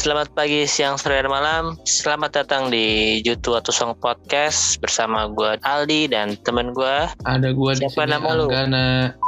selamat pagi, siang, sore, dan malam. Selamat datang di Jutu atau Song Podcast bersama gue Aldi dan temen gue. Ada gua di Siapa sini nama lu? Anggana.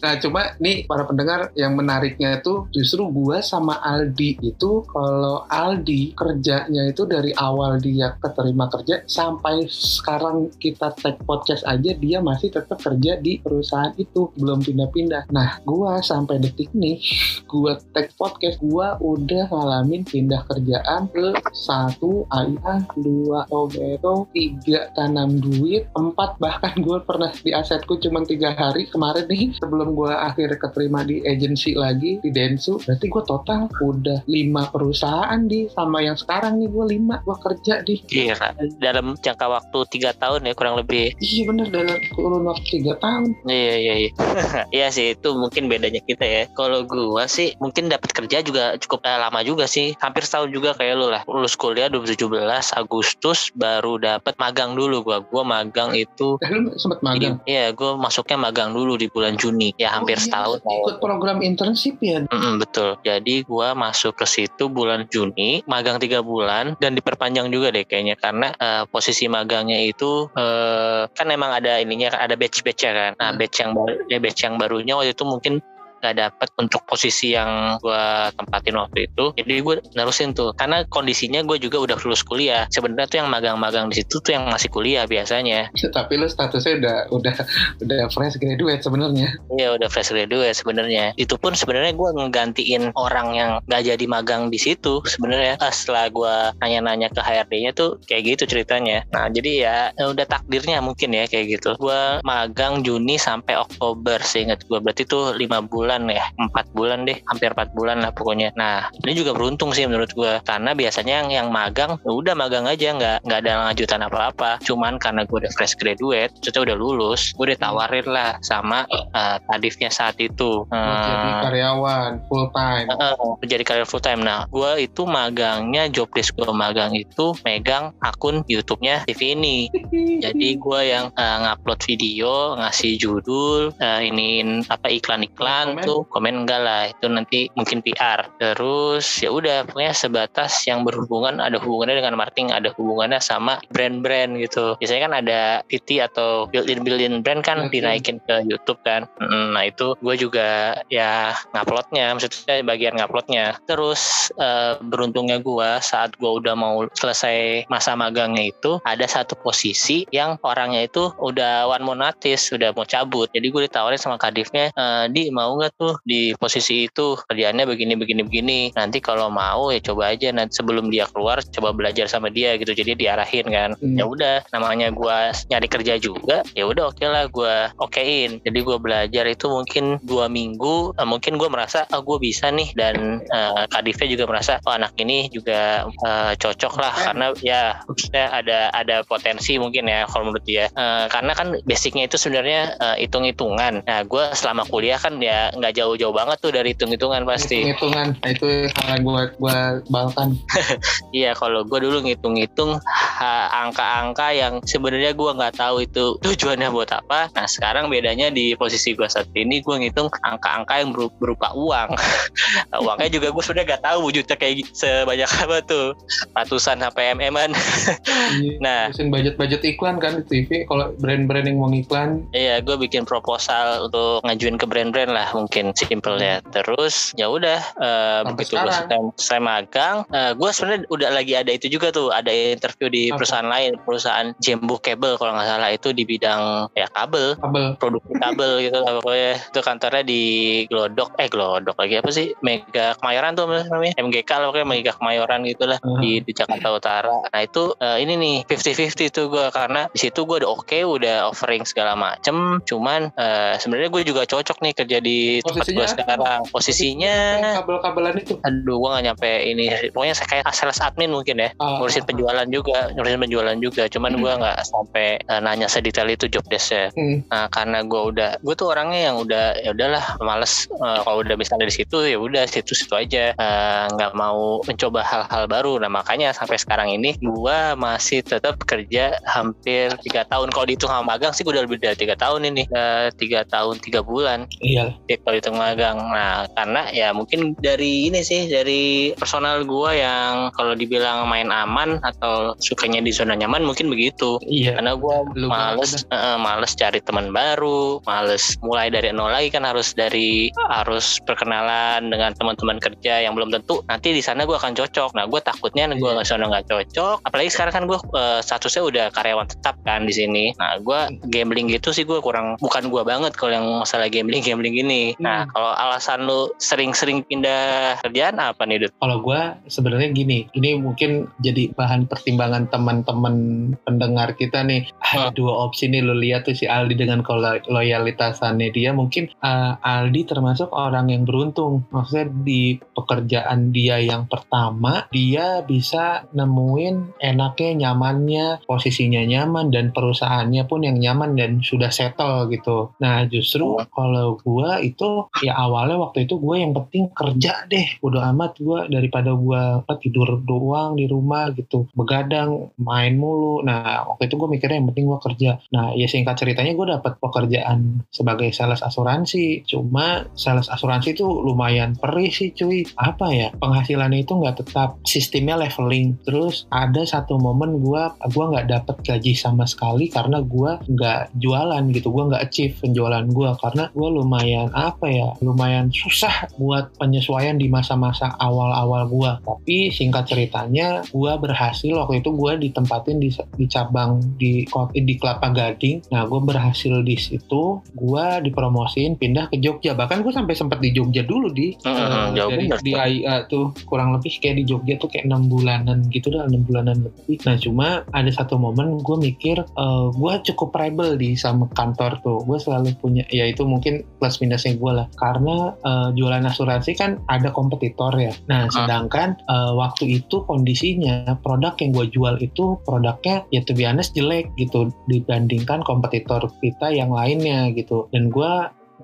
Nah cuma nih para pendengar yang menariknya itu justru gua sama Aldi itu kalau Aldi kerjanya itu dari awal dia keterima kerja sampai sekarang kita tag podcast aja dia masih tetap kerja di perusahaan itu belum pindah-pindah. Nah gua sampai detik nih gua tag podcast gua udah ngalamin pindah kerjaan ke satu AIA, dua Tobeto, tiga tanam duit, empat bahkan gue pernah di asetku cuma tiga hari kemarin nih sebelum gue akhirnya keterima di agensi lagi di Densu berarti gue total udah lima perusahaan di sama yang sekarang nih gue lima gue kerja di Kira dalam jangka waktu tiga tahun ya kurang lebih. iya bener dalam kurun waktu tiga tahun Iya iya iya. Iya sih itu mungkin bedanya kita ya. Kalau gua sih mungkin dapat kerja juga cukup eh, lama juga sih. Hampir setahun juga kayak lu lah. Lulus kuliah 2017 Agustus baru dapat magang dulu gua. Gua magang itu eh, lu sempet magang Iya, gue masuknya magang dulu di bulan Juni. Ya hampir Oh, iya, setahun. ikut program internship ya Mm-mm, betul. Jadi gua masuk ke situ bulan Juni, magang tiga bulan dan diperpanjang juga deh kayaknya karena eh, posisi magangnya itu eh, kan emang ada ininya ada batch-batch ya kan. Nah Hmm. batch yang baru, ya batch yang barunya waktu itu mungkin nggak dapat untuk posisi yang gua tempatin waktu itu jadi gue nerusin tuh karena kondisinya gue juga udah lulus kuliah sebenarnya tuh yang magang-magang di situ tuh yang masih kuliah biasanya tapi lu statusnya udah udah udah fresh graduate sebenarnya Iya udah fresh graduate sebenarnya. Itu pun sebenarnya gue ngegantiin orang yang gak jadi magang di situ sebenarnya. Ah, Setelah gue nanya-nanya ke HRD-nya tuh kayak gitu ceritanya. Nah jadi ya eh, udah takdirnya mungkin ya kayak gitu. Gue magang Juni sampai Oktober seingat gue. Berarti tuh lima bulan ya, empat bulan deh, hampir empat bulan lah pokoknya. Nah ini juga beruntung sih menurut gue karena biasanya yang, yang magang ya udah magang aja nggak nggak ada lanjutan apa-apa. Cuman karena gue udah fresh graduate, maksudnya udah lulus, gue ditawarin lah sama eh, tadifnya saat itu. Buat jadi Eh, karyawan full time eh, menjadi karir full time. Nah, gue itu magangnya job desk gue magang itu megang akun YouTube-nya TV ini. Jadi gue yang eh, ngupload video, ngasih judul, eh, iniin apa iklan-iklan Tuh komen enggak lah itu nanti mungkin PR. Terus ya udah pokoknya sebatas yang berhubungan ada hubungannya dengan marketing, ada hubungannya sama brand-brand gitu. Biasanya kan ada PT atau built-in built-in brand kan Oke. dinaikin ke YouTube kan. Nah itu gue juga ya nguploadnya, maksudnya bagian nguploadnya. Terus eh, beruntungnya gue saat gue udah mau selesai masa magangnya itu ada satu posisi yang orangnya itu udah one more notice, udah mau cabut. Jadi gue ditawarin sama kadifnya, "Eh, di mau nggak tuh di posisi itu kerjaannya begini begini begini. Nanti kalau mau ya coba aja nanti sebelum dia keluar coba belajar sama dia gitu. Jadi diarahin kan. Hmm. Ya udah namanya gue nyari kerja juga. Ya udah oke lah gue okein. Jadi gue belajar itu mungkin dua minggu. Eh, mungkin gue merasa ah gue bisa nih dan eh, kadifnya juga merasa oh anak ini juga eh, cocok lah karena ya maksudnya ada ada potensi mungkin ya kalau menurut dia. Eh, karena kan basicnya itu sebenarnya eh, hitung-hitungan. Nah gue selama kuliah kan ya nggak jauh-jauh banget tuh dari hitung-hitungan pasti. hitungan nah, itu yang gue gue balkan Iya kalau gue dulu ngitung-ngitung angka-angka yang sebenarnya gue nggak tahu itu tujuannya buat apa. Nah sekarang bedanya di posisi gue saat ini gue ngitung angka-angka yang beru- berupa uang. Uangnya juga gue sudah nggak tahu wujudnya kayak sebanyak apa tuh ratusan sampai mm-an. Nah. Nah, budget-budget iklan kan di TV. Kalau brand-brand yang mau iklan, Iya, gue bikin proposal untuk ngajuin ke brand-brand lah mungkin simpelnya. Terus ya udah eh, Sampai begitu gue selesai, selesai magang, gue sebenarnya udah lagi ada itu juga tuh, ada interview di Apa? perusahaan lain, perusahaan Jembu Cable kalau nggak salah itu di bidang ya kabel, kabel. produksi kabel gitu lah pokoknya. Itu kantornya di Glodok, eh Glodok lagi apa sih? Mega Kemayoran tuh namanya, MGK lah pokoknya Mega Kemayoran gitu lah Hmm. di, di Jakarta Utara. Nah itu eh, ini nih 50-50 tuh gue karena di situ gue udah oke, udah offering segala macem. Cuman eh, sebenarnya gue juga cocok nih kerja di tempat gue sekarang. Posisinya, kabel-kabelan itu. aduh gue gak nyampe ini. Pokoknya saya kayak sales admin mungkin ya. Ah, Ngurusin penjualan juga, ngurusin penjualan juga. Cuman gue nggak sampai eh, nanya sedetail itu job desk-nya. Hmm. Nah, karena gue udah, gue tuh orangnya yang udah ya udahlah males eh, kalau udah misalnya di situ ya udah situ-situ aja Eh, nggak mau mencoba hal-hal baru. Nah makanya sampai sekarang ini gue masih tetap kerja hampir tiga tahun. Kalau dihitung sama magang sih gue udah lebih dari tiga tahun ini, tiga tahun tiga bulan. Iya. Kalau itu magang. Nah, karena ya mungkin dari ini sih dari personal gue yang kalau dibilang main aman atau sukanya di zona nyaman mungkin begitu. Iya. Karena gue males uh, males cari teman baru, males mulai dari nol lagi kan harus dari harus perkenalan dengan teman-teman kerja yang belum tentu nanti di sana gue akan cocok. Nah, gue takutnya gue nggak sana nggak cocok. Apalagi sekarang kan gue uh, statusnya udah karyawan tetap kan di sini. Nah, gue gambling gitu sih gue kurang bukan gue banget kalau yang masalah gambling gambling ini. Nah, hmm. kalau alasan lu sering-sering pindah kerjaan apa nih, Dut? Kalau gue sebenarnya gini, ini mungkin jadi bahan pertimbangan teman-teman pendengar kita nih. Oh. Dua opsi nih lu lihat tuh si Aldi dengan loyalitasannya dia mungkin uh, Aldi termasuk orang yang beruntung. Maksudnya di pekerjaan dia yang pertama dia bisa nemuin enaknya, nyamannya, posisinya nyaman dan perusahaannya pun yang nyaman dan sudah settle gitu. Nah justru kalau gue itu ya awalnya waktu itu gue yang penting kerja deh. Udah amat gue daripada gue apa, tidur doang di rumah gitu. Begadang, main mulu. Nah waktu itu gue mikirnya yang penting gue kerja. Nah ya singkat ceritanya gue dapat pekerjaan sebagai sales asuransi. Cuma sales asuransi itu lumayan perih sih cuy. Apa ya penghasilannya itu nggak tetap sistemnya leveling. Terus ada satu momen gue gue nggak dapet gaji sama sekali karena gue nggak jualan gitu. Gue nggak achieve penjualan gue karena gue lumayan apa ya lumayan susah buat penyesuaian di masa-masa awal-awal gue. Tapi singkat ceritanya gue berhasil waktu itu gue ditempatin di, di cabang di di Kelapa Gading. Nah gue berhasil di situ. Gue dipromosin pindah ke Jogja. Bahkan gue sampai sempat di Jogja dulu di uh, dari di AIA tuh kurang lebih kayak di Jogja tuh kayak enam bulanan gitu dah enam bulanan lebih. Nah cuma ada satu momen gue mikir uh, gue cukup rebel di sama kantor tuh. Gue selalu punya ya itu mungkin plus minusnya gue lah. Karena uh, jualan asuransi kan ada kompetitor ya. Nah ah. sedangkan uh, waktu itu kondisinya produk yang gue jual itu produknya ya to be honest jelek gitu. Dibandingkan kompetitor kita yang lainnya gitu. Dan gue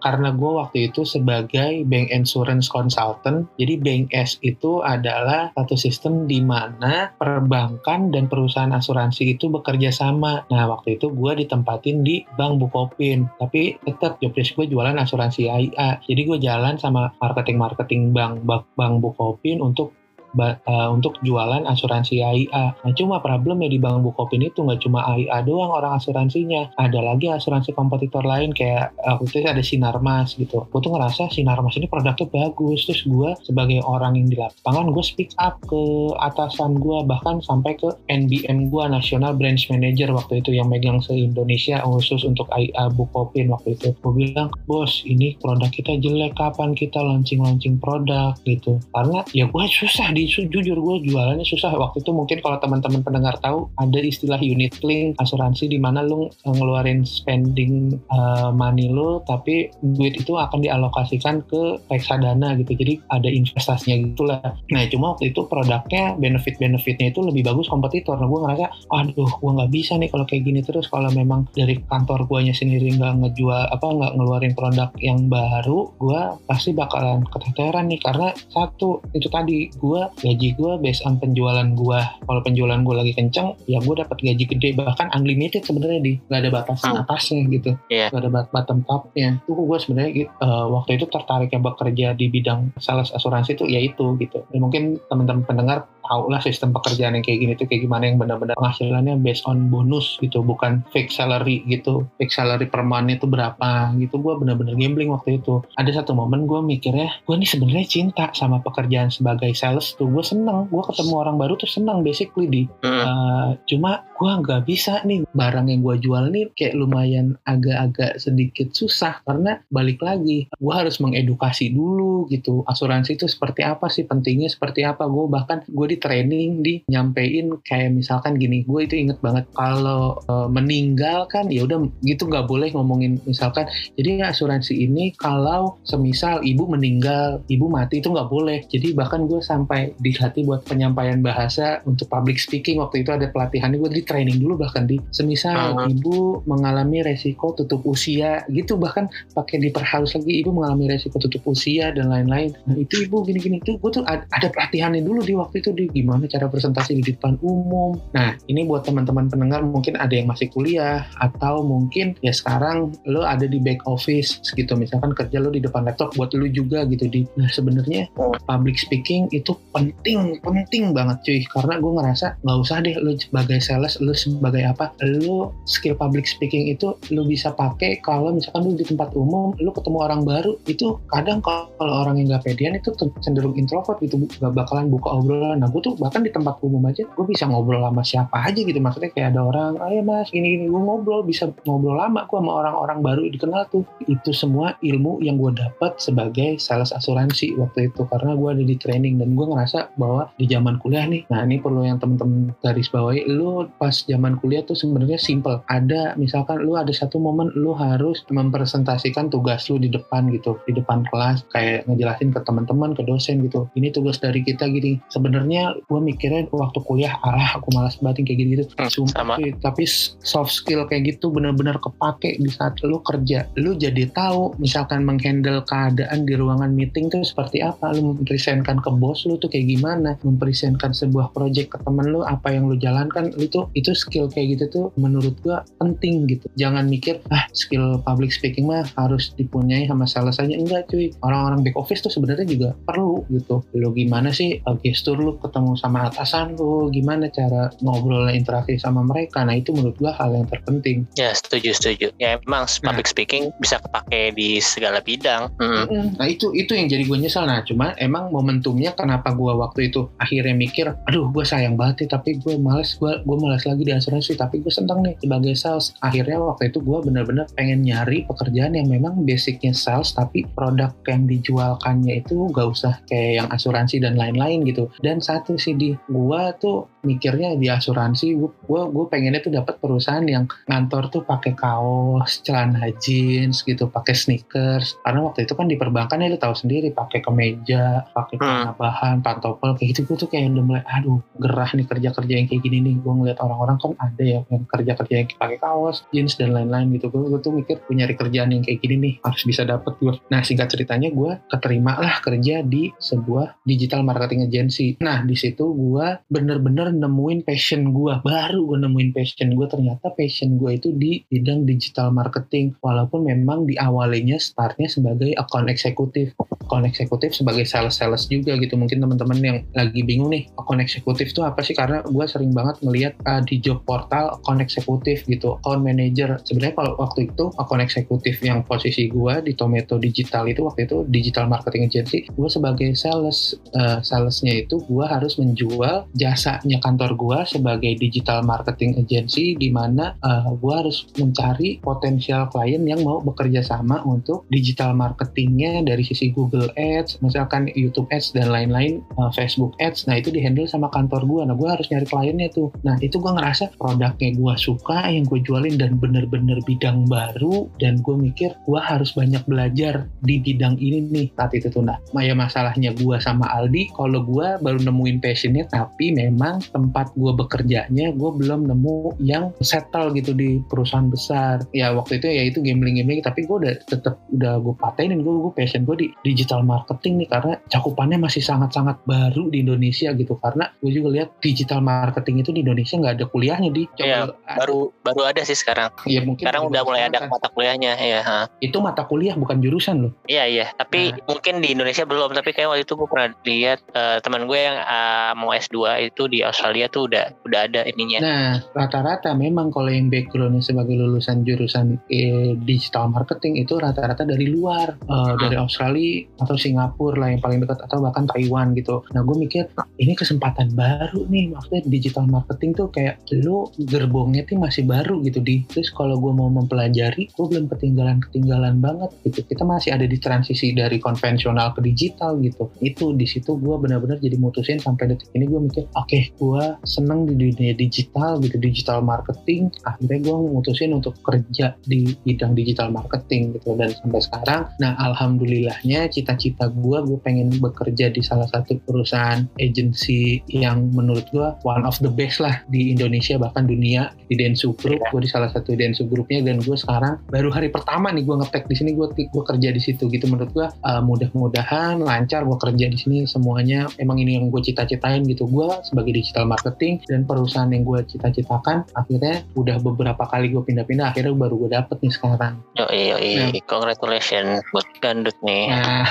karena gue waktu itu sebagai bank insurance consultant. Jadi bank S itu adalah satu sistem di mana perbankan dan perusahaan asuransi itu bekerja sama. Nah waktu itu gue ditempatin di Bank Bukopin, tapi tetap jobdesk gue jualan asuransi AIA. Jadi gue jalan sama marketing-marketing bank Bank Bukopin untuk uh, untuk jualan asuransi AIA. Nah, cuma problemnya di Bank Bukopin itu nggak cuma AIA doang orang asuransinya. Ada lagi asuransi kompetitor lain kayak uh, itu ada Sinarmas gitu. Gue tuh ngerasa Sinarmas ini produknya bagus. Terus gue sebagai orang yang di lapangan, gue speak up ke atasan gue bahkan sampai ke NBM gue National Branch Manager waktu itu yang megang se-Indonesia khusus untuk AIA Bukopin waktu itu. Gue bilang, bos ini produk kita jelek, kapan kita launching-launching produk gitu. Karena ya gue susah di di jujur gue jualannya susah. Waktu itu mungkin kalau teman-teman pendengar tahu ada istilah unit link asuransi di mana lu ngeluarin spending uh, money lu tapi duit itu akan dialokasikan ke reksadana gitu. Jadi ada investasinya gitulah nah cuma waktu itu produknya benefit-benefitnya itu lebih bagus kompetitor. Nah gue ngerasa aduh gue nggak bisa nih kalau kayak gini terus. Kalau memang dari kantor guanya sendiri nggak ngejual apa nggak ngeluarin produk yang baru gue pasti bakalan keteteran nih. Karena satu itu tadi gue gaji gue based on penjualan gue kalau penjualan gue lagi kenceng ya gue dapat gaji gede. Bahkan unlimited sebenarnya di. Nggak ada batasan hmm. atasnya gitu. Yeah. gak ada bottom topnya. Itu gue sebenarnya uh, waktu itu tertariknya bekerja di bidang sales asuransi itu ya itu gitu. Dan mungkin teman-teman pendengar tahu lah sistem pekerjaan yang kayak gini tuh kayak gimana yang benar-benar penghasilannya based on bonus gitu bukan fixed salary gitu. Fixed salary per month itu berapa gitu. Gue benar-benar gambling waktu itu. Ada satu momen gue mikirnya gue nih sebenarnya cinta sama pekerjaan sebagai sales tuh. Gue seneng. Gue ketemu orang baru tuh seneng basically di. Uh, cuma gue nggak bisa nih barang yang gue jual nih kayak lumayan agak-agak sedikit susah karena balik lagi gue harus mengedukasi dulu gitu asuransi itu seperti apa sih pentingnya seperti apa gue bahkan gue di training di nyampein kayak misalkan gini gue itu inget banget kalau e, meninggal kan ya udah gitu nggak boleh ngomongin misalkan jadi asuransi ini kalau semisal ibu meninggal ibu mati itu nggak boleh jadi bahkan gue sampai dilatih buat penyampaian bahasa untuk public speaking waktu itu ada pelatihan gue di training dulu bahkan di semisal Hmm. ibu mengalami resiko tutup usia gitu bahkan pakai diperhalus lagi ibu mengalami resiko tutup usia dan lain-lain nah itu ibu gini-gini itu gue tuh ad- ada pelatihannya dulu di waktu itu di gimana cara presentasi di depan umum nah ini buat teman-teman pendengar mungkin ada yang masih kuliah atau mungkin ya sekarang lo ada di back office gitu misalkan kerja lo di depan laptop buat lo juga gitu di nah sebenarnya Hmm. public speaking itu penting penting banget cuy karena gue ngerasa nggak usah deh lo sebagai sales lo sebagai apa lo skill public speaking itu lo bisa pakai kalau misalkan lo di tempat umum lo ketemu orang baru itu kadang kalau orang yang nggak pedean itu cenderung introvert gitu gak bakalan buka obrolan. Nah gue tuh bahkan di tempat umum aja gue bisa ngobrol sama siapa aja gitu maksudnya kayak ada orang ayo mas gini gini gue ngobrol bisa ngobrol lama gue sama orang-orang baru dikenal tuh. Itu semua ilmu yang gue dapat sebagai sales asuransi waktu itu karena gue ada di training dan gue ngerasa bahwa di zaman kuliah nih nah ini perlu yang temen-temen garis bawahi lu zaman kuliah tuh sebenarnya simple ada misalkan lu ada satu momen lu harus mempresentasikan tugas lu di depan gitu di depan kelas kayak ngejelasin ke teman-teman ke dosen gitu ini tugas dari kita gini sebenarnya gue mikirnya waktu kuliah alah aku malas banget kayak gitu Hmm, Sumpah sama. tapi soft skill kayak gitu benar-benar kepake di saat lu kerja. Lu jadi tahu misalkan menghandle keadaan di ruangan meeting tuh seperti apa. Lu mempresentkan ke bos lu tuh kayak gimana. Mempresentkan sebuah project ke temen lu apa yang lu jalankan. Tuh itu skill kayak gitu tuh menurut gua penting gitu. Jangan mikir ah skill public speaking mah harus dipunyai sama sales aja. Enggak cuy. Orang-orang back office tuh sebenarnya juga perlu gitu. Lu gimana sih uh, gestur lu ketemu sama atasan lu, gimana cara ngobrol interaksi sama mereka. Nah itu menurut gua hal yang terpenting. Ya setuju setuju. Ya emang public speaking bisa kepake di segala bidang. Mm. Nah itu itu yang jadi gue nyesel. Nah cuma emang momentumnya kenapa gue waktu itu akhirnya mikir, aduh gue sayang banget nih, tapi gue males gue gue males lagi di asuransi, tapi gue seneng nih sebagai sales. Akhirnya waktu itu gue bener-bener pengen nyari pekerjaan yang memang basicnya sales, tapi produk yang dijualkannya itu gak usah kayak yang asuransi dan lain-lain gitu. Dan satu sih di gue tuh mikirnya di asuransi, gue gue, pengennya tuh dapat perusahaan yang ngantor tuh pakai kaos, celana jeans gitu, pakai sneakers. Karena waktu itu kan di perbankan ya lu tahu sendiri pakai kemeja, pakai Hmm. celana bahan, pantopel kayak gitu. Gue tuh kayak udah mulai aduh gerah nih kerja-kerja yang kayak gini nih. Gue ngeliat orang-orang kan ada ya yang kerja-kerja yang pakai kaos, jeans dan lain-lain gitu. Gue, tuh mikir gue nyari kerjaan yang kayak gini nih harus bisa dapet gue. Nah singkat ceritanya gue keterima lah kerja di sebuah digital marketing agency. Nah di situ gue bener-bener nemuin passion gue. Baru gue nemuin passion gue ternyata passion gue itu di bidang digital marketing. Walaupun memang di awalnya startnya sebagai account eksekutif. Account eksekutif sebagai sales-sales juga gitu. Mungkin teman-teman yang lagi bingung nih account eksekutif itu apa sih? Karena gue sering banget ngelihat uh, di job portal account eksekutif gitu, account manager. Sebenarnya kalau waktu itu account eksekutif yang posisi gue di Tomato Digital itu waktu itu digital marketing agency, gue sebagai sales uh, salesnya itu gue harus menjual jasanya kantor gue sebagai digital marketing agency di mana uh, gue harus mencari potensial klien yang mau bekerja sama untuk digital marketingnya dari sisi Google Ads, misalkan YouTube Ads dan lain-lain, uh, Facebook Ads. Nah itu dihandle sama kantor gue. Nah gue harus nyari kliennya tuh. Nah itu gue ngerasa produknya gue suka, yang gue jualin dan bener-bener bidang baru. Dan gue mikir gue harus banyak belajar di bidang ini nih saat itu tuh. Nah ya masalahnya gue sama Aldi, kalau gue baru nemuin passionnya, tapi memang tempat gue bekerjanya gue belum nemu yang settle gitu di perusahaan besar. Ya waktu itu ya itu gambling-gambling, tapi gue udah tetap udah gue patenin gue gue passion gue di digital marketing nih karena cakupannya masih sangat-sangat baru di Indonesia gitu karena gue juga lihat digital marketing itu di Indonesia nggak ada kuliahnya di Coba lu- Baru baru ada sih sekarang. ya mungkin Sekarang udah mulai ada mata kuliahnya ya. ha. itu mata kuliah bukan jurusan loh Iya iya, tapi mungkin di Indonesia belum. Tapi kayak waktu itu gue pernah lihat eh, teman gue yang ah, mau S2 itu di Australia tuh udah udah ada ininya. Nah, rata-rata memang kalau yang backgroundnya sebagai lulusan jurusan eh, digital marketing itu rata-rata dari luar, eh, dari Australia atau Singapura lah yang paling dekat atau bahkan Taiwan gitu. Nah, gue mikir ini kesempatan baru nih, maksudnya digital marketing tuh kayak lu gerbongnya tuh masih baru gitu di. Terus kalau gue mau mempelajari, gue belum ketinggalan-ketinggalan banget gitu. Kita masih ada di transisi dari konvensional ke digital gitu. Itu di situ gue benar-benar jadi mutusin sampai detik ini gue mikir, oke, gue seneng di dunia digital gitu, digital marketing. Akhirnya gue mutusin untuk kerja di bidang digital marketing gitu dan sampai sekarang. Nah, alhamdulillahnya cita-cita gue, gue pengen bekerja di salah satu perusahaan agency yang menurut gue one of the best lah di Indonesia bahkan dunia di Densu Group Iya. gue di salah satu Densu grupnya dan gue sekarang baru hari pertama nih gue ngetek di sini gue gue kerja di situ gitu menurut gue uh, mudah-mudahan lancar gue kerja di sini semuanya emang ini yang gue cita-citain gitu gue sebagai digital marketing dan perusahaan yang gue cita-citakan akhirnya udah beberapa kali gue pindah-pindah akhirnya baru gue dapet nih sekarang Yoi, yoi. Ya. Congratulations buat Gandut nih. Nah,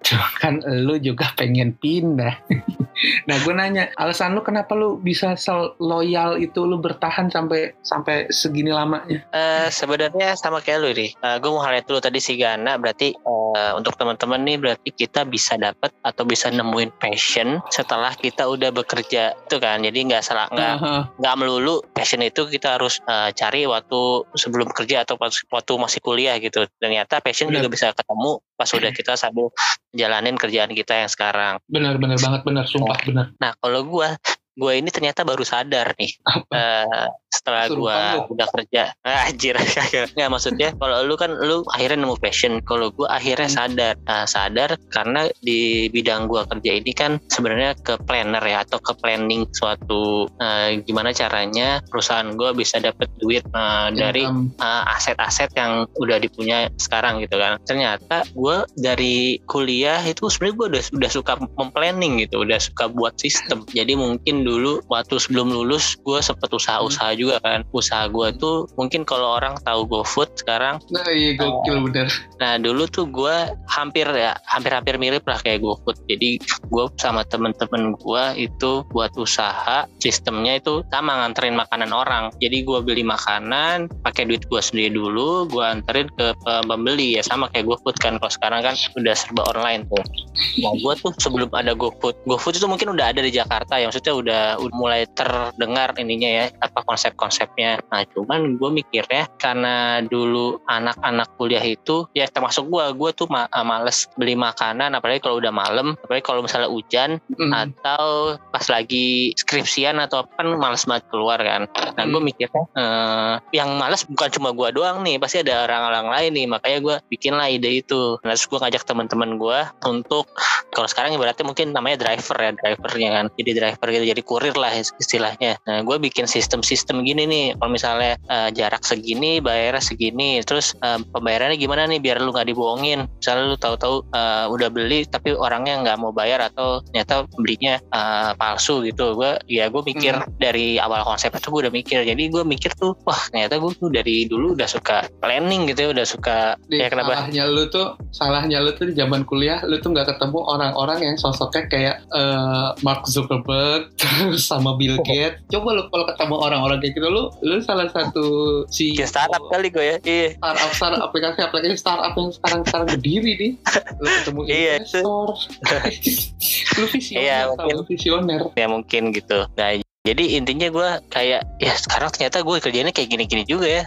cuma kan lu juga pengen pindah. nah, gue nanya, alasan lu kenapa lu bisa sel- loyal itu lu bertahan sampai sampai segini lamanya? Eh sebenarnya sama kayak lu nih. gue mau highlight dulu tadi si Gana berarti eh, untuk teman-teman nih berarti kita bisa dapat atau bisa nemuin passion setelah kita udah bekerja itu kan. Jadi nggak salah nggak nggak melulu passion itu kita harus eh, cari waktu sebelum kerja atau waktu masih kuliah gitu. Ternyata passion Benar. juga bisa ketemu pas udah kita sambil jalanin kerjaan kita yang sekarang. Bener-bener banget, bener, sumpah bener. Nah kalau gua gue ini ternyata baru sadar nih Apa? Setelah gua lu. udah kerja Ah, anjir nggak maksudnya kalau lu kan lu akhirnya nemu passion kalau gua akhirnya Hmm. sadar Nah, sadar karena di bidang gua kerja ini kan sebenarnya ke planner ya atau ke planning suatu eh, gimana caranya perusahaan gua bisa dapet duit eh, dari uh, aset-aset yang udah dipunya sekarang gitu kan. Ternyata gue dari kuliah itu sebenarnya gue udah udah suka memplanning gitu, udah suka buat sistem. Jadi mungkin dulu waktu sebelum lulus gue sempet usaha-usaha juga kan. Usaha gue tuh mungkin kalau orang tahu GoFood sekarang, Nah, iya gokil bener. nah dulu tuh gue hampir ya hampir-hampir mirip lah kayak GoFood. Jadi gue sama temen-temen gue itu buat usaha sistemnya itu sama nganterin makanan orang. Jadi gue beli makanan pakai duit gue sendiri dulu, gue anterin ke pembeli ya sama kayak GoFood kan. Kalau sekarang kan udah serba online tuh. Nah gue tuh sebelum ada GoFood, GoFood itu mungkin udah ada di Jakarta ya, maksudnya udah, udah mulai terdengar ininya ya apa konsep-konsepnya. Nah cuman gue mikirnya karena dulu anak-anak kuliah itu ya termasuk gue, gue tuh ma- eh, males beli makanan apalagi kalau udah malam, apalagi kalau misalnya hujan Hmm. atau pas lagi skripsian atau apa kan males banget keluar kan. Nah gue Hmm. mikirnya eh, yang males bukan cuma gue doang nih, pasti ada orang-orang lain nih. Makanya gue bikinlah ide itu. Nah, terus gue ngajak teman-teman gue untuk kalau sekarang ibaratnya mungkin namanya driver ya, drivernya kan. Jadi driver gitu, jadi kurir lah istilahnya. Nah gue bikin sistem-sistem gini nih. Kalau misalnya eh, jarak segini, bayarnya segini. Terus eh, pembayarannya gimana nih biar lu nggak dibohongin. Misalnya lu tahu-tahu eh, udah beli tapi orangnya nggak mau bayar atau ternyata belinya eh, palsu gitu. Gue ya gue mikir dari awal konsep itu gue udah mikir. Jadi gue mikir tuh wah ternyata gue tuh dari dulu udah suka planning gitu ya, udah suka Di, ya kenapa? salahnya lu tuh salahnya lu tuh di zaman kuliah lu tuh nggak ketemu orang-orang yang sosoknya kayak eh, Mark Zuckerberg terus sama Bill. Gates coba lu kalau ketemu orang-orang kayak gitu lu lu salah satu si Bikin startup kali gue ya. Iya. startup startup aplikasi aplikasi startup yang sekarang sekarang berdiri nih lu ketemu Iya, investor lu visioner Iya, mungkin. lu visioner ya mungkin gitu nah jadi intinya gue kayak ya sekarang ternyata gue kerjanya kayak gini-gini juga ya.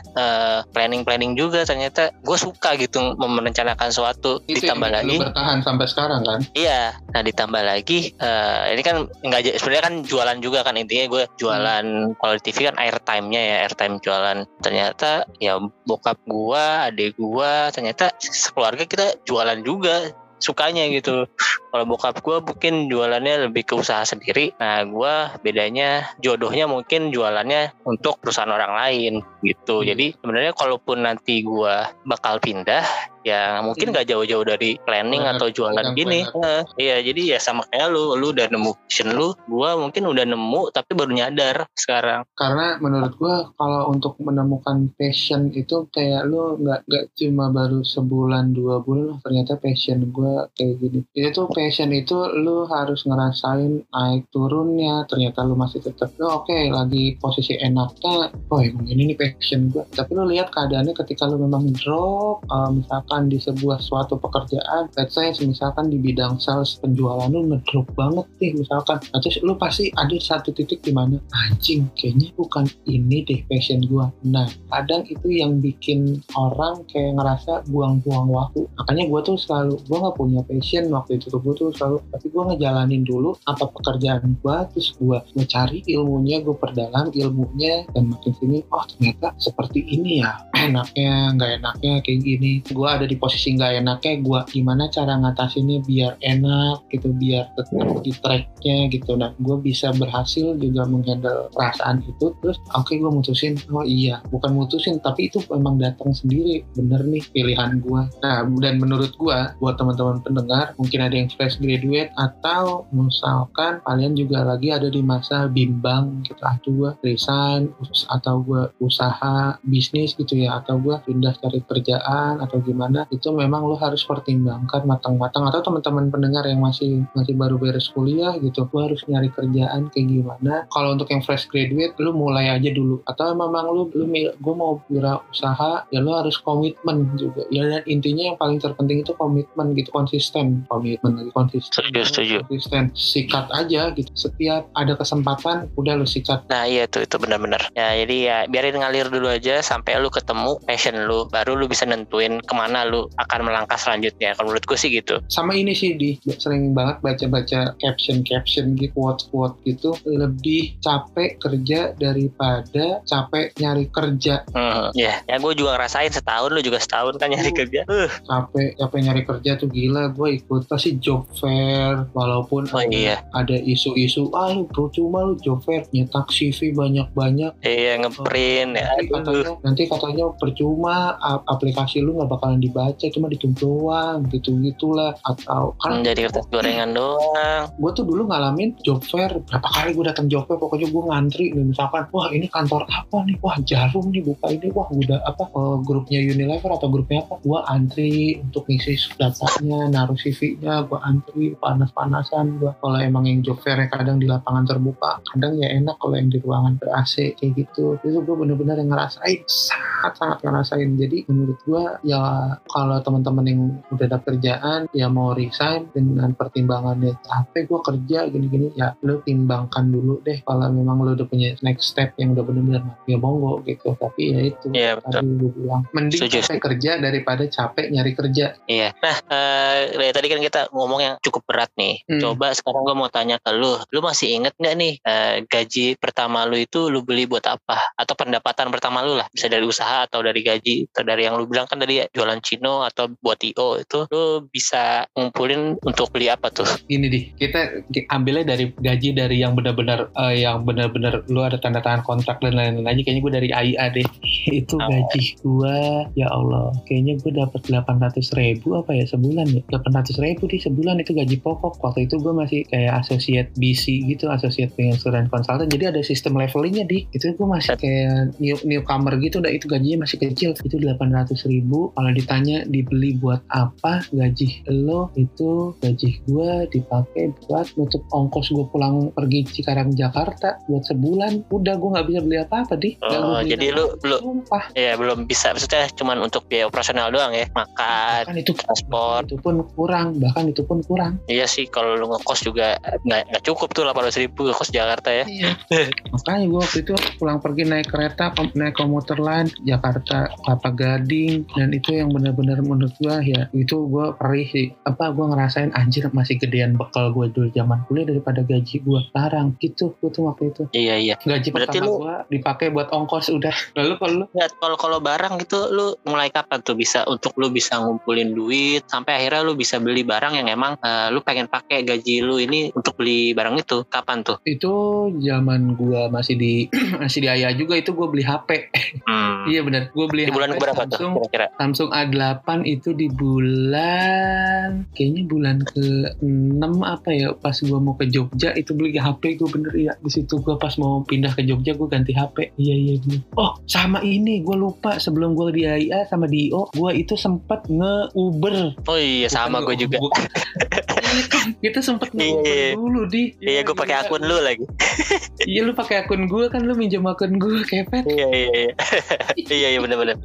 Planning planning juga ternyata. Gue suka gitu merencanakan suatu. Itu ditambah yang lagi bertahan sampai sekarang kan? Iya. Nah ditambah lagi eh, ini kan nggak sebenarnya kan jualan juga kan. Intinya gue jualan kalau di TV kan airtime-nya ya airtime jualan. Ternyata ya bokap gue adik gue ternyata sekeluarga kita jualan juga sukanya gitu. Kalau bokap gue mungkin jualannya lebih ke usaha sendiri. Nah gue bedanya jodohnya mungkin jualannya untuk perusahaan orang lain gitu. Hmm. jadi sebenarnya kalaupun nanti gue bakal pindah ya mungkin Hmm. nggak jauh-jauh dari planning atau jualan gini. Eh, iya jadi ya sama kayak lu lu udah nemu passion lu gue mungkin udah nemu tapi baru nyadar sekarang. Karena menurut gua kalau untuk menemukan passion itu kayak lu nggak nggak cuma baru sebulan dua bulan "Oh, ternyata passion gua kayak gini. Itu tuh passion itu lu harus ngerasain naik turunnya ternyata lu masih tetap oh, oke lagi posisi enaknya oh emang ini nih passion gua. Tapi lu lihat keadaannya ketika lu memang drop eh, misalkan di sebuah suatu pekerjaan let's say misalkan di bidang sales penjualan lu ngedrop banget nih misalkan. Nah, terus lu pasti ada satu titik di mana anjing kayaknya bukan ini deh passion gua. Nah kadang itu yang bikin orang kayak ngerasa buang-buang waktu. Makanya gua tuh selalu gua nggak punya passion waktu itu gua tuh selalu tapi gua ngejalanin dulu apa pekerjaan gua terus gua ngecari ilmunya gua perdalam ilmunya dan makin sini oh ternyata seperti ini ya enaknya nggak enaknya kayak gini. Gue ada di posisi nggak enaknya gue gimana cara ngatasinnya biar enak gitu biar tetap di tracknya gitu. Nah gue bisa berhasil juga menghandle perasaan itu terus oke okay, gue mutusin oh iya bukan mutusin tapi itu memang datang sendiri bener nih pilihan gue nah dan menurut gue buat teman-teman pendengar mungkin ada yang fresh graduate atau misalkan kalian juga lagi ada di masa bimbang gitu atau gue resign atau gue usaha bisnis gitu ya atau gue pindah cari kerjaan atau gimana itu memang lo harus pertimbangkan matang-matang. Atau teman-teman pendengar yang masih masih baru beres kuliah gitu gue harus nyari kerjaan kayak gimana. Kalau untuk yang fresh graduate lo mulai aja dulu. Atau memang lo lo gue mau usaha ya lo harus komitmen juga. Ya dan intinya yang paling terpenting itu komitmen gitu konsisten. Komitmen lagi konsisten. Setuju setuju. Konsisten. Sikat aja gitu. Setiap ada kesempatan udah lo sikat. Nah iya tuh itu benar-benar. Ya jadi ya biarin ngalir dulu aja sampai lu ketemu passion lu baru lu bisa nentuin ke mana lu akan melangkah selanjutnya kalau menurutku sih gitu. Sama ini sih di. Sering banget baca-baca caption-caption gitu quote-quote gitu. Lebih capek kerja daripada capek nyari kerja. Hmm, ya ya gue juga ngerasain setahun lu juga setahun kan nyari uh, kerja. Uh. capek capek nyari kerja tuh gila. Gue ikut pasti job fair. Walaupun oh, ada, iya. ada isu-isu ah lu percuma lu job fair nyetak CV banyak-banyak. Iya ngeprint ya. Nanti katanya, nanti katanya percuma aplikasi lu nggak bakalan dibaca cuma ditutup doang gitu gitulah atau kan jadi kertas gorengan doang. Gue tuh dulu ngalamin job fair berapa kali gue datang job fair pokoknya gue ngantri nih misalkan wah ini kantor apa nih? Wah jarum nih buka ini wah udah apa uh, grupnya Unilever atau grupnya apa? Gue antri untuk ngisi datanya naruh CV-nya gue antri panas-panasan gue kalau emang yang job fair kadang di lapangan terbuka kadang ya enak kalau yang di ruangan ber AC kayak gitu. Itu gue bener-bener yang ngerasain sangat-sangat ngerasain. Jadi menurut gue ya kalau teman-teman yang udah ada kerjaan ya mau resign dengan pertimbangannya capek gue kerja gini-gini ya lo timbangkan dulu deh. Kalau memang lo udah punya next step yang udah bener-bener ya monggo gitu. Tapi ya itu yeah, tadi gue bilang mending Suju. capek kerja daripada capek nyari kerja. Iya. Nah uh, dari tadi kan kita ngomong yang cukup berat nih. Hmm. coba sekarang gue mau tanya ke lu. Lu masih inget nggak nih uh, gaji pertama lu itu lu beli buat apa? Atau pendapatan pertama lu lah bisa dari usaha atau dari gaji atau dari yang lu bilang kan tadi ya, jualan Cino atau buat IO itu lu bisa ngumpulin untuk beli apa tuh? Gini deh kita ambilnya dari gaji dari yang benar-benar uh, yang benar-benar lu ada tanda tangan kontrak dan lain-lain aja. Kayaknya gue dari AIA deh. Itu oh. gaji gue ya Allah. Kayaknya gue dapat 800 ribu apa ya sebulan ya? 800 ribu di sebulan itu gaji pokok. Waktu itu gue masih kayak associate BC gitu associate penginsuran konsultan jadi ada sistem levelingnya di. Itu gue masih kayak new newcomer gitu. Udah itu gajinya masih kecil. Itu 800 ribu. Kalau ditanya dibeli buat apa gaji lo itu gaji gue dipakai buat nutup ongkos gue pulang pergi Cikarang Jakarta buat sebulan. Udah gue nggak bisa beli apa-apa di oh, jadi lu belum ya belum bisa. Maksudnya cuman untuk biaya operasional doang ya? Makan bahkan itu transport. Itu pun kurang. Bahkan itu pun kurang. Iya sih kalau lu ngekos juga nggak cukup tuh 800 ribu ngekos Jakarta ya. Iya. makanya gue waktu itu pulang pergi naik kereta naik komuter lain Jakarta Kelapa Gading dan itu yang benar-benar menurut gue ya itu gue perih sih. Apa gue ngerasain anjir masih gedean bekal gue dulu zaman kuliah daripada gaji gue sekarang. Gitu gue tuh waktu itu. Iya iya. Gaji Berarti lu... gue dipakai buat ongkos udah. Lalu kalau lu? Ya, kalau kalau barang gitu lu mulai kapan tuh bisa untuk lu bisa ngumpulin duit sampai akhirnya lu bisa beli barang yang emang uh, lu pengen pakai gaji lu ini untuk beli barang itu? Kapan tuh? Itu zaman gue masih di masih di ayah juga itu gue beli HP hmm. iya benar gue beli di bulan HP berapa Samsung, tuh kira-kira? Samsung A8 itu di bulan kayaknya bulan ke 6 apa ya pas gue mau ke Jogja itu beli HP gue bener ya di situ gue pas mau pindah ke Jogja gue ganti HP iya iya bener. Oh sama ini gue lupa sebelum gue di AIA sama di IO gue itu sempat nge Uber oh iya sama gue juga itu sempet iya, dulu di. Iya gue pakai akun lu lagi. Iya lu pakai akun gue kan lu minjem akun gue kepet. Iya iya iya. Iya iya bener-bener.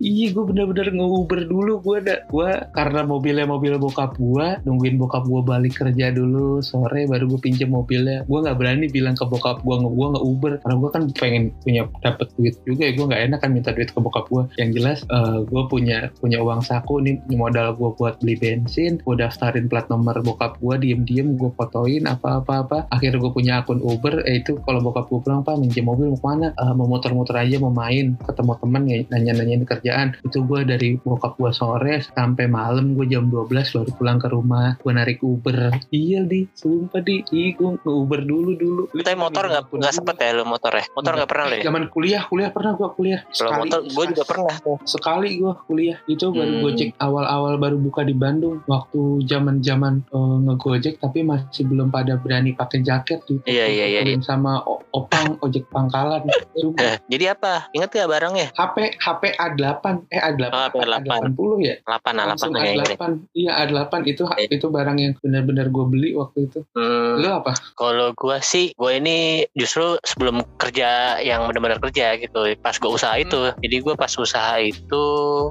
Iya gue bener-bener nge-uber dulu gue ada gue karena mobilnya mobil bokap gue nungguin bokap gue balik kerja dulu sore baru gue pinjam mobilnya. Gue nggak berani bilang ke bokap gue gue nggak uber karena gue kan pengen punya dapet duit juga ya gue nggak enak kan minta duit ke bokap gue yang jelas uh, eh, gue punya punya uang saku nih modal gue buat beli bensin gue daftarin plat nomor nomor bokap gue diem-diem gue fotoin apa-apa-apa akhirnya gue punya akun Uber eh itu kalau bokap gue pulang pak minjem mobil mau ke mana? Eh, mau muter-muter aja mau main. Ketemu temen ya nanya-nanyain kerjaan. Itu gue dari bokap gue sore sampai malam gue jam 12 baru pulang ke rumah. Gue narik Uber. Iya di. Sumpah di. Ih, gue Uber dulu dulu. Lu tapi motor nggak nggak sempet ya lu motor ya? Motor nggak pernah lu ya? zaman kuliah kuliah pernah gue kuliah. Kalau motor gue juga pernah sekali gue kuliah. Itu baru Hmm. gojek awal-awal baru buka di Bandung. Waktu zaman zaman ngegojek tapi masih belum pada berani pakai jaket gitu Iya, iya, iya, Dipukulin sama opang ojek pangkalan. Eh, jadi apa? Ingat gak barangnya? HP HP A8 eh A8 Oh, HP A8. A80 ya 8 lah, 8 langsung lah kayaknya. A8 iya A8 itu Iya. itu barang yang benar-benar gue beli waktu itu Hmm, lu apa kalau gue sih, gue ini justru sebelum kerja yang benar-benar kerja gitu, pas gue usaha Hmm. itu. Jadi gue pas usaha itu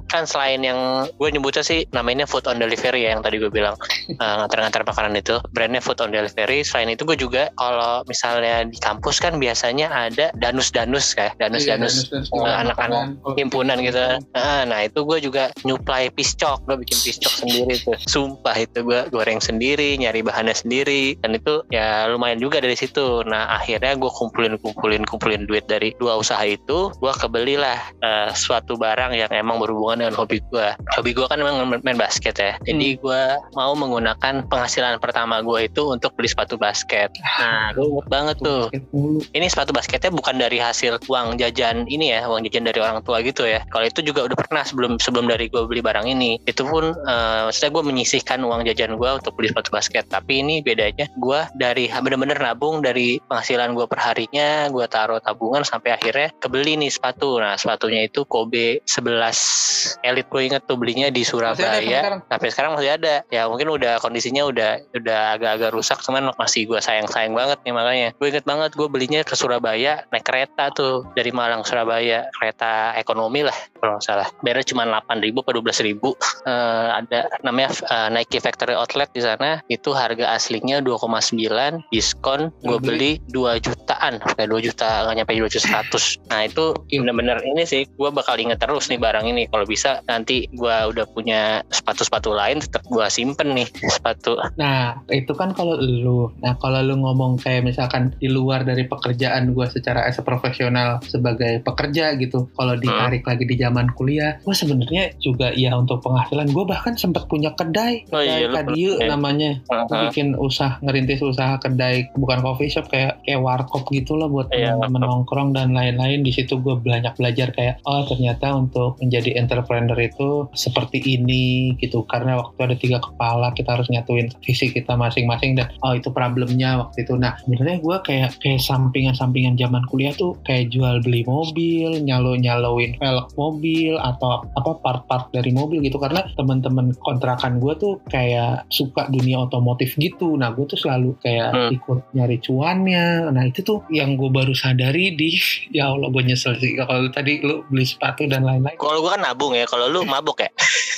kan selain yang gue nyebutnya sih namanya food on delivery ya yang tadi gue bilang eh, ngantar-ngantar makanan itu, brandnya food on delivery. Selain itu gue juga kalau misalnya di kampus kan biasanya ada danus-danus kayak danus-danus Iya, danus-danus eh, anak-anak. Kalau himpunan gitu. Nah, nah itu gue juga nyuplai piscok, gue bikin piscok sendiri tuh. Sumpah itu gue goreng sendiri, nyari bahannya sendiri, dan itu ya lumayan juga dari situ. Nah akhirnya gue kumpulin kumpulin kumpulin duit dari dua usaha itu, gue kebelilah eh, suatu barang yang emang berhubungan dengan hobi gue. Hobi gue kan emang main- main basket ya, jadi gue mau menggunakan penghasilan pertama gue itu untuk beli sepatu basket. Nah gue inget banget tuh. ini sepatu basketnya bukan dari hasil uang jajan ini ya uang jajan dari orang tua gitu ya. Kalau itu juga udah pernah sebelum sebelum dari gue beli barang ini. Itu pun eh, maksudnya gue menyisihkan uang jajan gue untuk beli sepatu basket. Tapi ini bedanya gue dari bener-bener nabung dari penghasilan gue perharinya gue taruh tabungan sampai akhirnya kebeli nih sepatu. Nah sepatunya itu Kobe 11 Elite. Gue inget tuh belinya di Surabaya. sampai sekarang masih ada. Ya mungkin udah kondisinya udah udah agak-agak rusak cuman masih gue sayang-sayang banget nih makanya. Gue inget banget gue belinya ke Surabaya naik kereta tuh dari Malang ke Surabaya. Kereta ekonomi lah kalau nggak salah. Bayarnya cuma 8 ribu atau 12 ribu. Eh, ada namanya eh, Nike Factory Outlet di sana. Itu harga aslinya 2,9 diskon gue beli? beli 2 jutaan. Kayak 2 juta nggak nyampe 2 juta 100 nah itu bener-bener ini sih gue bakal inget terus nih barang ini. Kalau bisa nanti gue udah punya sepatu-sepatu lain tetap gue simpen nih sepatu Nah, itu kan kalau lu. Nah, kalau lu ngomong kayak misalkan di luar dari pekerjaan gue secara as a profesional sebagai pekerja gitu. Kalau ditarik lagi di zaman kuliah, gue sebenarnya juga ya untuk penghasilan gue bahkan sempat punya kedai. Oh iya, kedai Kadiu ya. namanya. Gue Uh-huh. bikin usaha ngerintis usaha kedai bukan coffee shop kayak kayak warkop gitulah buat Iya, teman-teman nongkrong dan lain-lain di situ gue banyak belajar kayak oh ternyata untuk menjadi entrepreneur itu seperti ini gitu karena waktu ada tiga kepala kita harus nyatuin visi kita masing-masing dan oh itu problemnya waktu itu. Nah sebenarnya gue kayak kayak sampingan-sampingan zaman kuliah tuh kayak jual beli mobil nyalo nyaloin velg mobil atau apa part-part dari mobil gitu. Karena teman-teman kontrakan gue tuh kayak suka dunia otomotif gitu. Nah gue tuh selalu kayak Hmm. ikut nyari cuannya. Nah itu tuh yang gue baru sadari di ya Allah gue nyesel sih kalau tadi lu beli sepatu dan lain-lain. Kalau gue kan nabung ya kalau lu mabuk ya.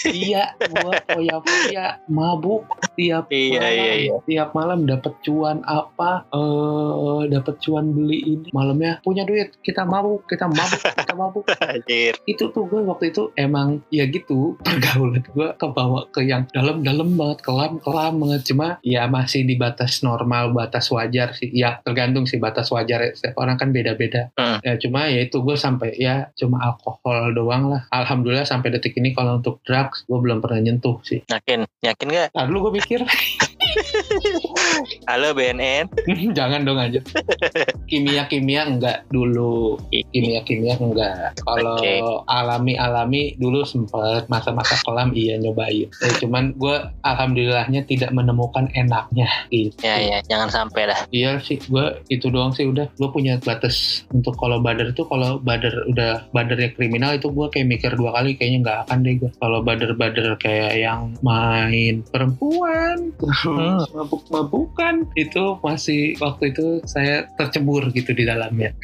Iya gue foya-foya mabuk tiap Iya, malam iya, iya. tiap malam dapat cuan apa eh dapat cuan beli ini. Malamnya punya duit kita mabuk kita mabuk kita mabuk. Itu tuh gue waktu itu emang ya gitu pergaulan gue kebawa ke yang dalam-dalam banget kelam-kelam banget. Cuma ya masih di batas normal batas wajar sih. Ya tergantung sih batas wajar ya. setiap orang kan beda-beda. Hmm. ya cuma ya itu gue sampai ya cuma alkohol doang lah. Alhamdulillah sampai detik ini kalau untuk drugs gue belum pernah nyentuh sih. Yakin? Yakin gak Ntar dulu gue mikir. Halo BNN jangan dong aja kimia-kimia enggak dulu. Kimia-kimia enggak. Kalau Oke. alami-alami dulu sempet masa-masa kelam iya nyobain. Eh, cuman gue alhamdulillahnya tidak menemukan enaknya gitu. Ya ya jangan sampai lah iya sih gue itu doang sih udah. Gue punya batas untuk kalau badar tuh kalau badar udah badarnya kriminal itu gue kayak mikir dua kali kayaknya nggak akan deh gue kalau badar-badar kayak yang main perempuan Hmm. mabuk-mabukan itu masih waktu itu saya tercebur gitu di dalamnya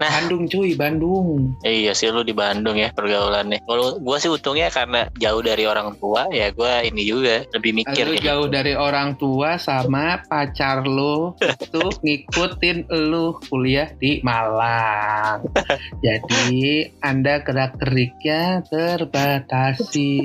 Nah. Bandung cuy Bandung iya sih lu di Bandung ya pergaulannya kalau gue sih untungnya karena jauh dari orang tua ya gue ini juga lebih mikir lu kayak jauh dari orang tua sama pacar lu itu ngikutin lu kuliah di Malang. Jadi Anda gerak geriknya terbatasi.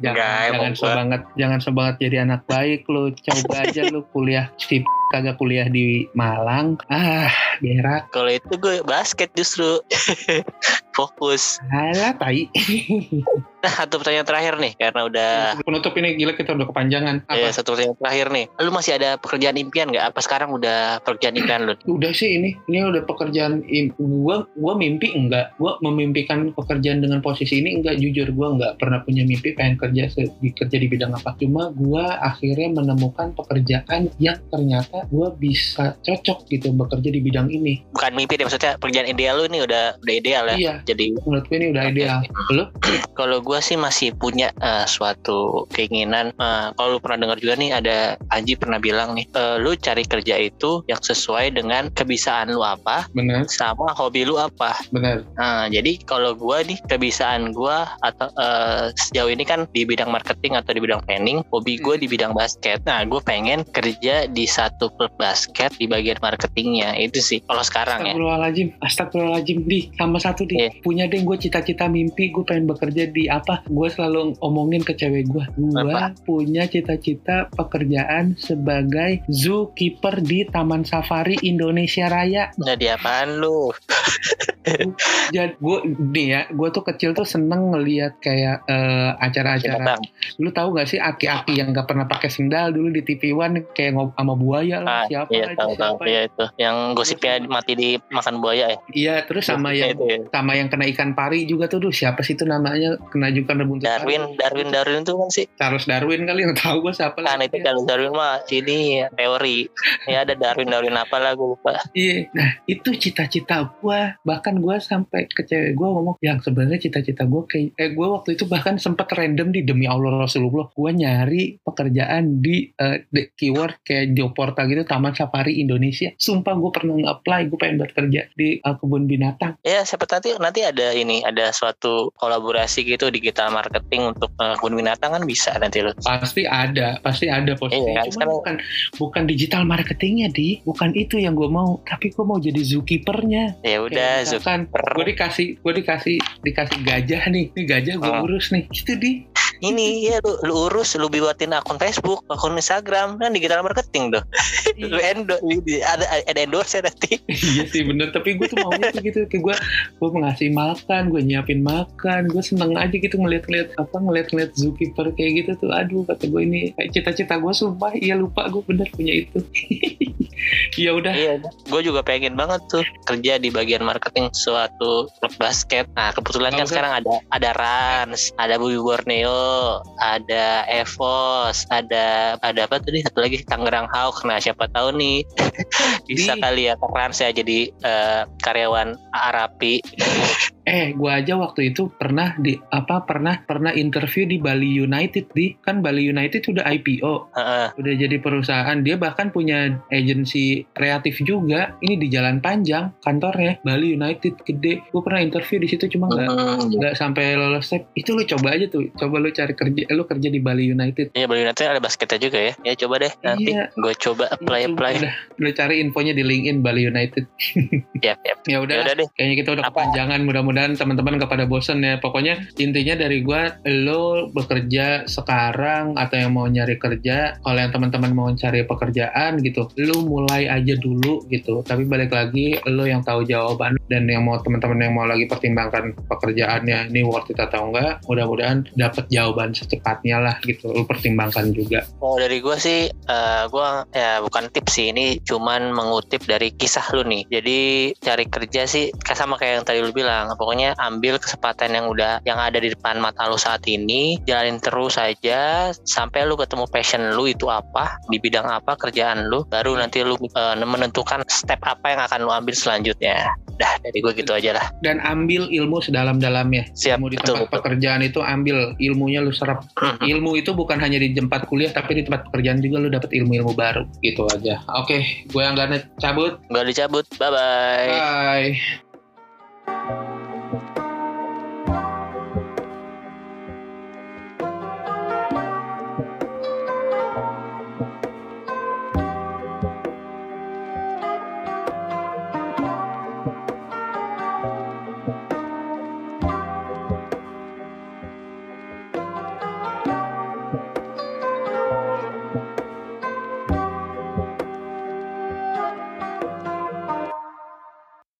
jangan jangan sebanget jangan sebanget jadi anak baik lu. Coba aja lu kuliah si kagak kuliah di Malang. Ah berak. Kalau itu gue basket justru. Fokus. alah tai. Nah, satu pertanyaan terakhir nih karena udah penutup ini gila kita udah kepanjangan. Ya, apa satu pertanyaan terakhir nih. Lu masih ada pekerjaan impian nggak? Apa sekarang udah pekerjaan impian lu? udah sih ini ini udah pekerjaan im- gua gua mimpi enggak. Gua memimpikan pekerjaan dengan posisi ini enggak jujur. Gua enggak pernah punya mimpi pengen kerja kerja di bidang apa. Cuma gua akhirnya menemukan pekerjaan yang ternyata gua bisa cocok gitu bekerja di bidang ini. Bukan mimpi deh maksudnya pekerjaan ideal lu nih udah udah ideal ya. iya. Jadi menurut gue ini udah ideal. Lu? Kalau gue sih masih punya eh, suatu keinginan. eh, kalau lu pernah dengar juga nih ada Anji pernah bilang nih, eh, lu cari kerja itu yang sesuai dengan kebisaan lu apa, benar sama hobi lu apa. benar Nah, jadi kalau gua nih kebisaan gua atau eh, sejauh ini kan di bidang marketing atau di bidang planning, hobi gue di bidang basket. Nah, gue pengen kerja di satu klub basket di bagian marketingnya. Itu sih kalau sekarang ya. Astagfirullahaladzim, astagfirullahaladzim di sama satu di Iya. punya deh gue cita-cita mimpi gue pengen bekerja di apa gue selalu omongin ke cewek gue gue punya cita-cita pekerjaan sebagai zookeeper di Taman Safari Indonesia Raya Nah, di apaan lu? jadi gue nih ya gue tuh kecil tuh seneng ngelihat kayak eh, acara-acara lu tahu gak sih aki-aki yang gak pernah pakai sendal dulu di TV One kayak ngob sama buaya lah Ah, siapa iya, aja tahu tahu. siapa Iya itu. Yang gosipnya mati di makan buaya ya. iya terus sama yang itu ya. sama yang kena ikan pari juga tuh duh siapa sih itu namanya kena juga kena buntut Darwin, pari. Darwin, Darwin itu kan sih. Charles Darwin kali yang tahu gue siapa Kan lagi. itu Charles Darwin mah sini teori. Ya ada Darwin, Darwin apa lah gue lupa. iya nah itu cita-cita gue bahkan gue sampai ke cewek gue ngomong yang sebenarnya cita-cita gue kayak eh gue waktu itu bahkan sempat random di demi Allah Rasulullah gue nyari pekerjaan di eh, di keyword kayak job portal gitu Taman Safari Indonesia. Sumpah gue pernah nge-apply gue pengen buat kerja di eh, kebun binatang. Ya siapa nanti nanti ada ini ada suatu kolaborasi gitu digital marketing untuk eh, kebun binatang kan bisa nanti lo. pasti ada pasti ada posisi. Iya, cuma sekarang- bukan bukan digital marketingnya di. Bukan itu yang gue mau tapi gue mau jadi zookeepernya. Ya udah misalkan gue dikasih gue dikasih dikasih gajah nih. Ini gajah gue Hmm. urus nih. Itu di Ini ya lu, lu urus lu buatin akun Facebook, akun Instagram. Kan digital marketing tuh. lu endo ada ada endorse ya nanti. iya sih bener. Tapi gue tuh mau itu gitu. Kayak gue gue ngasih makan gue nyiapin makan. Gue seneng aja gitu ngeliat-ngeliat apa ngeliat-ngeliat zookeeper kayak gitu tuh. Aduh kata gue ini kayak cita-cita gue sumpah iya lupa gue bener punya itu. Ya udah. Iya, gue juga pengen banget tuh kerja di bagian marketing suatu klub basket. Nah, kebetulan kan sekarang ada ada Rans, ada Bumi Borneo, ada Evos, ada ada apa tadi satu lagi Tangerang Hawk. Nah, siapa tahu nih bisa Di- kali ya Kak Rans ya jadi eh, karyawan Arapi. Eh, gua aja waktu itu pernah di apa pernah pernah interview di Bali United di kan Bali United udah IPO, Heeh. udah jadi perusahaan. Dia bahkan punya agensi kreatif juga. Ini di Jalan Panjang kantornya Bali United gede. Gue pernah interview di situ cuma nggak nggak sampai lolos step. Itu lu coba aja tuh. Coba lu cari kerja, lu kerja di Bali United. Iya, Bali United ada basketnya juga ya. Ya coba deh nanti Iya. gue coba apply Lu- apply. Udah, lu cari infonya di LinkedIn Bali United. Ya, ya. Ya Ya udah, udah deh. kayaknya kita udah Apa? kepanjangan. Mudah-mudahan teman-teman kepada bosen ya. Pokoknya intinya dari gua, lo bekerja sekarang atau yang mau nyari kerja, kalau yang teman-teman mau cari pekerjaan gitu, lo mulai aja dulu gitu. Tapi balik lagi, lo yang tahu jawaban dan yang mau teman-teman yang mau lagi pertimbangkan pekerjaannya ini worth it atau enggak, mudah-mudahan dapat jawaban secepatnya lah gitu. Lo pertimbangkan juga. Oh dari gue sih, eh gue ya bukan tips sih ini, cuman mengutip dari kisah lu nih. Jadi cari kerja sih sama kayak yang tadi lu bilang. Pokoknya ambil kesempatan yang udah yang ada di depan mata lu saat ini, jalanin terus aja sampai lu ketemu passion lu itu apa, di bidang apa kerjaan lu, baru nanti lu eh, menentukan step apa yang akan lu ambil selanjutnya. Dah dari gue gitu aja lah. Dan ambil ilmu sedalam-dalamnya. Siap, Ilmu di betul, tempat betul. pekerjaan itu ambil ilmunya lu serap ilmu itu bukan hanya di tempat kuliah tapi di tempat pekerjaan juga lu dapat ilmu-ilmu baru gitu aja oke gue yang cabut Gak dicabut, bye bye. bye